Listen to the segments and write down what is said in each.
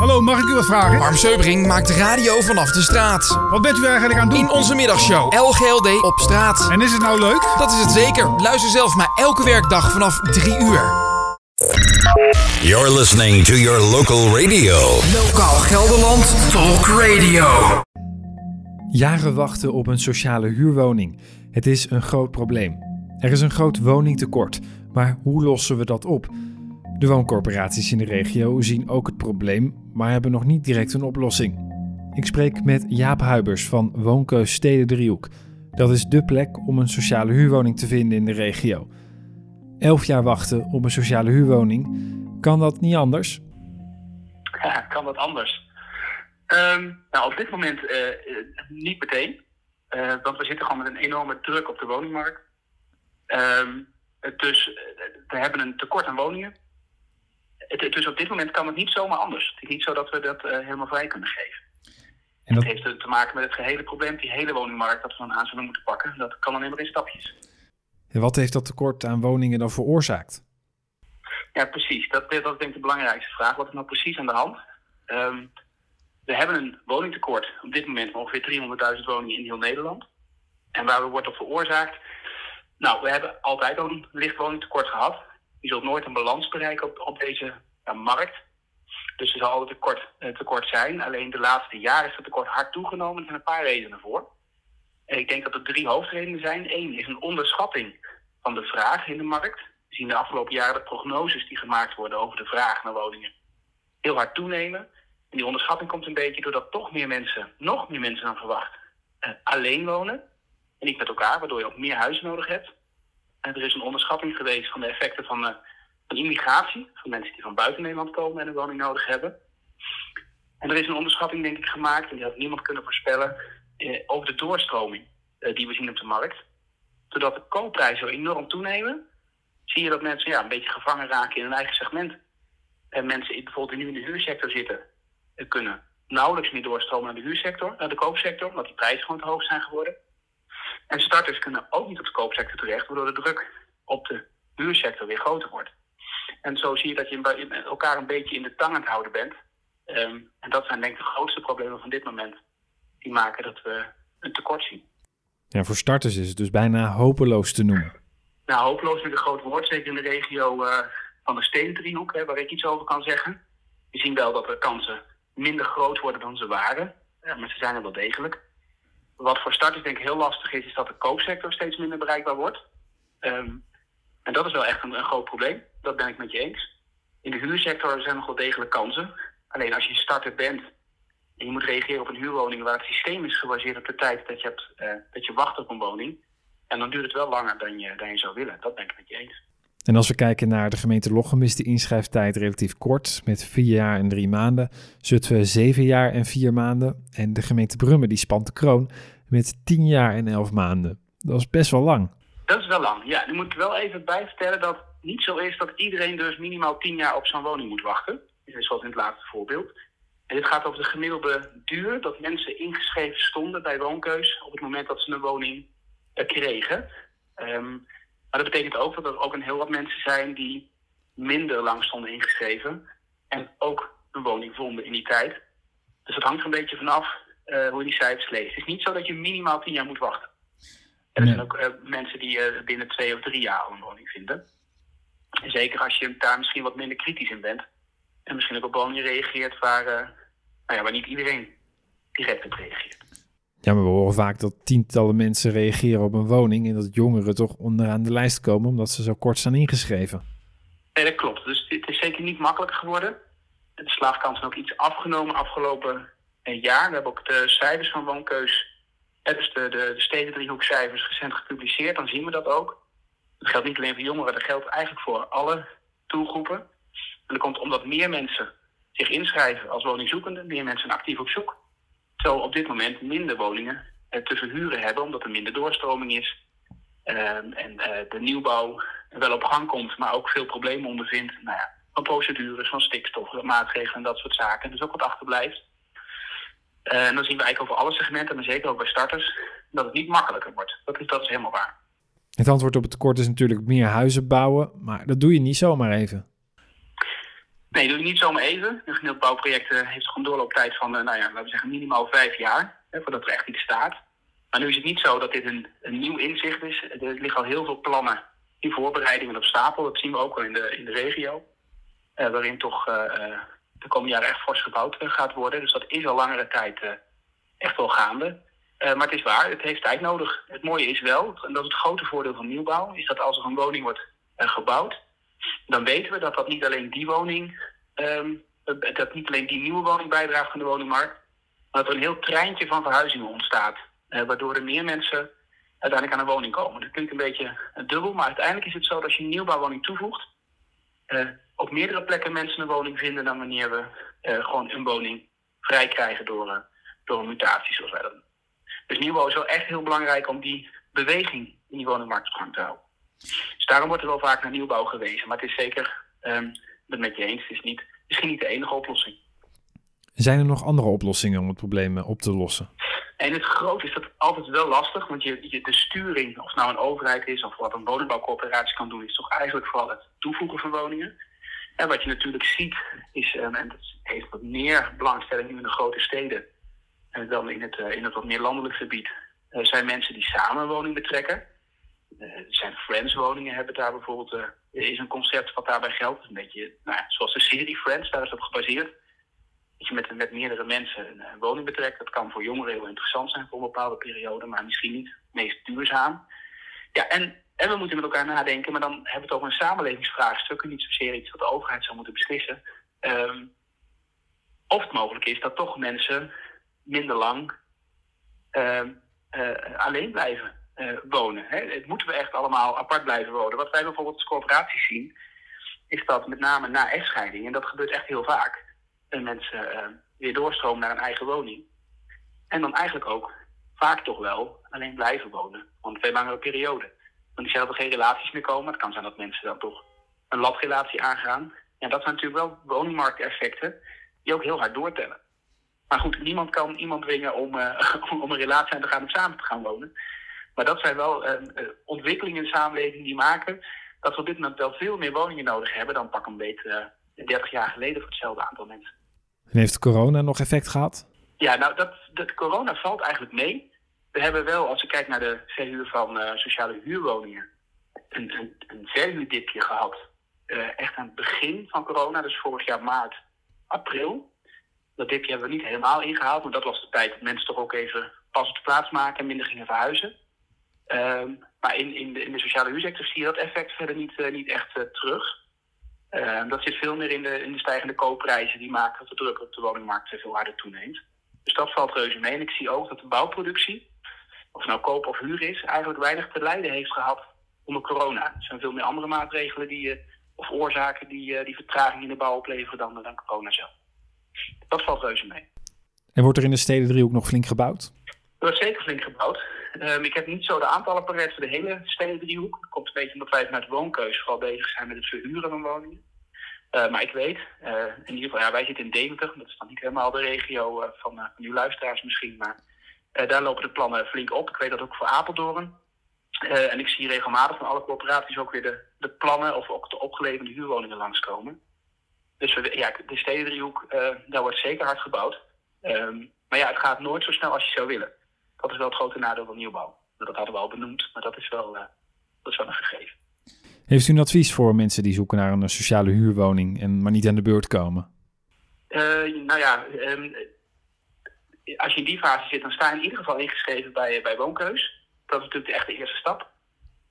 Hallo, mag ik u wat vragen? Harm Seubering maakt radio vanaf de straat. Wat bent u eigenlijk aan het doen? In onze middagshow LGLD op straat. En is het nou leuk? Dat is het zeker. Luister zelf maar elke werkdag vanaf 3 uur. You're listening to your local radio. Lokaal Gelderland Talk Radio. Jaren wachten op een sociale huurwoning. Het is een groot probleem. Er is een groot woningtekort, maar hoe lossen we dat op? De wooncorporaties in de regio zien ook het probleem, maar hebben nog niet direct een oplossing. Ik spreek met Jaap Huibers van Woonkeus Steden Driehoek. Dat is dé plek om een sociale huurwoning te vinden in de regio. Elf jaar wachten op een sociale huurwoning, kan dat niet anders? Ja, kan dat anders? Ehm, nou, op dit moment uh, niet meteen. Uh, want we zitten gewoon met een enorme druk op de woningmarkt. Um, dus we hebben een tekort aan woningen. Het, dus op dit moment kan het niet zomaar anders. Het is niet zo dat we dat helemaal vrij kunnen geven. En dat... Het heeft te maken met het gehele probleem, die hele woningmarkt, dat we dan aan zullen moeten pakken. Dat kan alleen maar in stapjes. En wat heeft dat tekort aan woningen dan veroorzaakt? Ja, precies. Dat, dat is denk ik de belangrijkste vraag. Wat is nou precies aan de hand? Um, we hebben een woningtekort op dit moment van ongeveer 300.000 woningen in heel Nederland. En waar wordt dat veroorzaakt? Nou, we hebben altijd al een licht woningtekort gehad. Je zult nooit een balans bereiken op, op deze ja, markt. Dus er zal altijd tekort, eh, tekort zijn. Alleen de laatste jaren is het tekort hard toegenomen. Er zijn een paar redenen voor. En ik denk dat er drie hoofdredenen zijn. Eén is een onderschatting van de vraag in de markt. We zien de afgelopen jaren de prognoses die gemaakt worden over de vraag naar woningen heel hard toenemen. En die onderschatting komt een beetje doordat toch meer mensen, nog meer mensen dan verwacht, eh, alleen wonen. En niet met elkaar, waardoor je ook meer huizen nodig hebt. Er is een onderschatting geweest van de effecten van, uh, van immigratie. Van mensen die van buiten Nederland komen en een woning nodig hebben. En er is een onderschatting, denk ik, gemaakt, en die had niemand kunnen voorspellen, eh, over de doorstroming eh, die we zien op de markt. Doordat de koopprijzen enorm toenemen, zie je dat mensen ja, een beetje gevangen raken in hun eigen segment. En mensen die bijvoorbeeld nu in de huursector zitten, eh, kunnen nauwelijks meer doorstromen naar de huursector, naar de koopsector, omdat die prijzen gewoon te hoog zijn geworden. En starters kunnen ook niet op de koopsector terecht, waardoor de druk op de huursector weer groter wordt. En zo zie je dat je elkaar een beetje in de tang aan het houden bent. Um, en dat zijn denk ik de grootste problemen van dit moment. Die maken dat we een tekort zien. Ja, voor starters is het dus bijna hopeloos te noemen. Nou, hopeloos is een groot woord, zeker in de regio uh, van de Steendriehoek, hè, waar ik iets over kan zeggen. We zien wel dat de kansen minder groot worden dan ze waren, ja, maar ze zijn er wel degelijk. Wat voor starters denk ik heel lastig is, is dat de koopsector steeds minder bereikbaar wordt. Um, en dat is wel echt een, groot probleem, dat ben ik met je eens. In de huursector zijn nog wel degelijk kansen. Alleen als je starter bent en je moet reageren op een huurwoning waar het systeem is gebaseerd op de tijd dat je, hebt, uh, dat je wacht op een woning. En dan duurt het wel langer dan je, dan je zou willen. Dat ben ik met je eens. En als we kijken naar de gemeente Lochem is de inschrijftijd relatief kort, met vier jaar en drie maanden. Zutphen zeven jaar en vier maanden. En de gemeente Brummen die spant de kroon met tien jaar en elf maanden. Dat is best wel lang. Dat is wel lang, ja. Nu moet ik wel even bijvertellen dat het niet zo is dat iedereen dus minimaal tien jaar op zo'n woning moet wachten. Zoals in het laatste voorbeeld. En dit gaat over de gemiddelde duur dat mensen ingeschreven stonden bij woonkeus op het moment dat ze een woning uh, kregen. Um, maar dat betekent ook dat er ook een heel wat mensen zijn die minder lang stonden ingeschreven en ook een woning vonden in die tijd. Dus het hangt er een beetje vanaf uh, hoe je die cijfers leest. Het is niet zo dat je minimaal tien jaar moet wachten. Er zijn ook uh, mensen die uh, binnen twee of drie jaar al een woning vinden. En zeker als je daar misschien wat minder kritisch in bent. En misschien ook op woningen reageert waar, nou ja, waar niet iedereen direct op reageert. Ja, maar we horen vaak dat tientallen mensen reageren op een woning en dat jongeren toch onderaan de lijst komen omdat ze zo kort staan ingeschreven. Nee, dat klopt. Dus het is zeker niet makkelijker geworden. De slaagkans is ook iets afgenomen afgelopen jaar. We hebben ook de cijfers van woonkeus, dus de, de, de stedendriehoekcijfers recent gepubliceerd. Dan zien we dat ook. Dat geldt niet alleen voor jongeren, dat geldt eigenlijk voor alle doelgroepen. En dat komt omdat meer mensen zich inschrijven als woningzoekende, meer mensen actief op zoek zo op dit moment minder woningen eh, te verhuren hebben, omdat er minder doorstroming is. Ehm, en uh, de nieuwbouw wel op gang komt, maar ook veel problemen ondervindt. Nou ja, van procedures, van stikstof, maatregelen en dat soort zaken. Dus ook wat achterblijft. Uh, en dan zien we eigenlijk over alle segmenten, maar zeker ook bij starters, dat het niet makkelijker wordt. Dat is, dat is helemaal waar. Het antwoord op het tekort is natuurlijk meer huizen bouwen, maar dat doe je niet zomaar even. Nee, doe je niet zomaar even. Een gemiddeld bouwproject eh, heeft toch een doorlooptijd van, eh, nou ja, laten we zeggen minimaal vijf jaar, hè, voordat er echt iets staat. Maar nu is het niet zo dat dit een, een nieuw inzicht is. Er liggen al heel veel plannen in voorbereiding en op stapel. Dat zien we ook wel in de, in de regio. eh, waarin toch de komende jaren echt fors gebouwd gaat worden. Dus dat is al langere tijd echt wel gaande. Maar het is waar, het heeft tijd nodig. Het mooie is wel, en dat is het grote voordeel van nieuwbouw, is dat als er een woning wordt gebouwd, dan weten we dat dat niet alleen die woning, ehm, eh, dat niet alleen die nieuwe woning bijdraagt aan de woningmarkt, maar dat er een heel treintje van verhuizingen ontstaat. eh, waardoor er meer mensen uiteindelijk aan een woning komen. Dat klinkt een beetje dubbel, maar uiteindelijk is het zo dat als je een nieuwbouwwoning toevoegt, eh, op meerdere plekken mensen een woning vinden dan wanneer we eh, gewoon een woning vrij krijgen door, door een mutatie, zoals wij dat doen. Dus nieuwbouw is wel echt heel belangrijk om die beweging in die woningmarkt op gang te houden. Dus daarom wordt er wel vaak naar nieuwbouw gewezen. Maar het is zeker, ben het met je eens, het is niet, misschien niet de enige oplossing. Zijn er nog andere oplossingen om het probleem eh, op te lossen? En het groot is dat altijd wel lastig, want je, je, de sturing, of het nou een overheid is of wat een woningbouwcorporatie kan doen, is toch eigenlijk vooral het toevoegen van woningen. En wat je natuurlijk ziet, is, ehm, en dat heeft wat meer belangstelling nu in de grote steden eh, dan in het, eh, in het wat meer landelijk gebied, zijn mensen die samen een woning betrekken. Eh, zijn friends-woningen, hebben daar bijvoorbeeld, eh, is een concept wat daarbij geldt. Een beetje nou, zoals de serie Friends, daar is op gebaseerd dat je met, met meerdere mensen een, een woning betrekt. Dat kan voor jongeren heel interessant zijn voor een bepaalde periode, maar misschien niet het meest duurzaam. Ja, en, en we moeten met elkaar nadenken, maar dan hebben we het over een samenlevingsvraagstuk en niet zozeer iets wat de overheid zou moeten beslissen. Ehm, of het mogelijk is dat toch mensen minder lang ehm, eh, alleen blijven eh, wonen. Hè? Het moeten we echt allemaal apart blijven wonen. Wat wij bijvoorbeeld als corporaties zien, is dat met name na echtscheiding, en dat gebeurt echt heel vaak, en mensen eh, weer doorstromen naar een eigen woning. En dan eigenlijk ook vaak toch wel alleen blijven wonen. Want een veel langere periode. Want die er geen relaties meer komen. Het kan zijn dat mensen dan toch een labrelatie aangaan. En dat zijn natuurlijk wel woningmarkteffecten die ook heel hard doortellen. Maar goed, niemand kan iemand dwingen om, eh, om een relatie aan te gaan om samen te gaan wonen. Maar dat zijn wel eh, eh, ontwikkelingen in de samenleving die maken dat we op dit moment wel veel meer woningen nodig hebben dan pak een beetje uh, 30 jaar geleden voor hetzelfde aantal mensen. En heeft corona nog effect gehad? Ja, nou, dat, dat corona valt eigenlijk mee. We hebben wel, als je kijkt naar de verhuur van uh, sociale huurwoningen, een, een, een verhuurdipje gehad. Uh, echt aan het begin van corona, dus vorig jaar maart, april. Dat dipje hebben we niet helemaal ingehaald, want dat was de tijd dat mensen toch ook even pas op de plaats maken en minder gingen verhuizen. Uh, maar in, in, de, in de sociale huursector zie je dat effect verder niet, uh, niet echt uh, terug. Uh, dat zit veel meer in de, in de stijgende koopprijzen die maken dat de druk op de woningmarkt veel harder toeneemt. Dus dat valt reuze mee. En ik zie ook dat de bouwproductie, of nou koop of huur is, eigenlijk weinig te lijden heeft gehad onder corona. Er zijn veel meer andere maatregelen die, of oorzaken die, die vertraging in de bouw opleveren dan, dan corona zelf. Dat valt reuze mee. En wordt er in de stedendriehoek nog flink gebouwd? Er wordt zeker flink gebouwd. Um, ik heb niet zo de aantallen paraat voor de hele stedendriehoek. Dat komt een beetje omdat wij vanuit woonkeus vooral bezig zijn met het verhuren van woningen. Uh, maar ik weet, uh, in ieder geval, ja, wij zitten in Deventer. Dat is dan niet helemaal de regio uh, van, uw luisteraars misschien. Maar daar lopen de plannen flink op. Ik weet dat ook voor Apeldoorn. en ik zie regelmatig van alle corporaties ook weer de, de plannen of ook de opgeleverde huurwoningen langskomen. Dus we, ja, de stedendriehoek, daar wordt zeker hard gebouwd. Um, maar ja, het gaat nooit zo snel als je zou willen. Dat is wel het grote nadeel van nieuwbouw. Dat hadden we al benoemd, maar dat is wel, uh, dat is wel een gegeven. Heeft u een advies voor mensen die zoeken naar een sociale huurwoning en maar niet aan de beurt komen? Uh, nou ja, um, als je in die fase zit, dan sta je in ieder geval ingeschreven bij, bij Woonkeus. Dat is natuurlijk de echte eerste stap.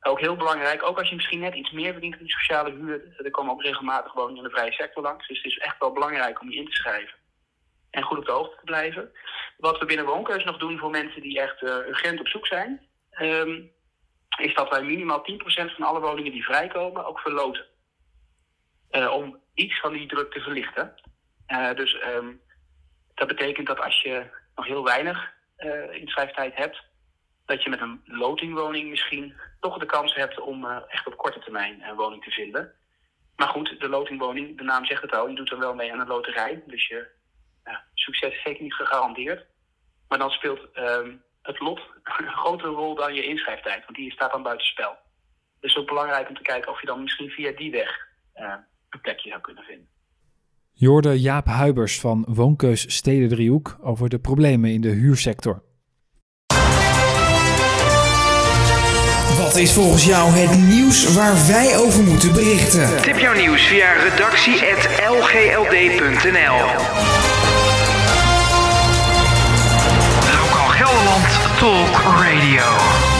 Ook heel belangrijk, ook als je misschien net iets meer verdient in die sociale huur. Er komen ook regelmatig woningen in de vrije sector langs. Dus het is echt wel belangrijk om je in te schrijven en goed op de hoogte te blijven. Wat we binnen Woonkeus nog doen voor mensen die echt uh, urgent op zoek zijn, um, is dat wij minimaal 10% van alle woningen die vrijkomen ook verloten. Uh, om iets van die druk te verlichten. Uh, dus um, dat betekent dat als je nog heel weinig inschrijftijd hebt, dat je met een lotingwoning misschien toch de kans hebt om echt op korte termijn een woning te vinden. Maar goed, de lotingwoning, de naam zegt het al, je doet er wel mee aan een loterij. Dus je succes is zeker niet gegarandeerd. Maar dan speelt ehm, het lot een grotere rol dan je inschrijftijd, want die staat dan buitenspel. Dus ook belangrijk om te kijken of je dan misschien via die weg eh, een plekje zou kunnen vinden. Jorde Jaap Huibers van Woonkeus Steden Driehoek over de problemen in de huursector. Wat is volgens jou het nieuws waar wij over moeten berichten? Tip jouw nieuws via redactie.lgld.nl Talk Radio.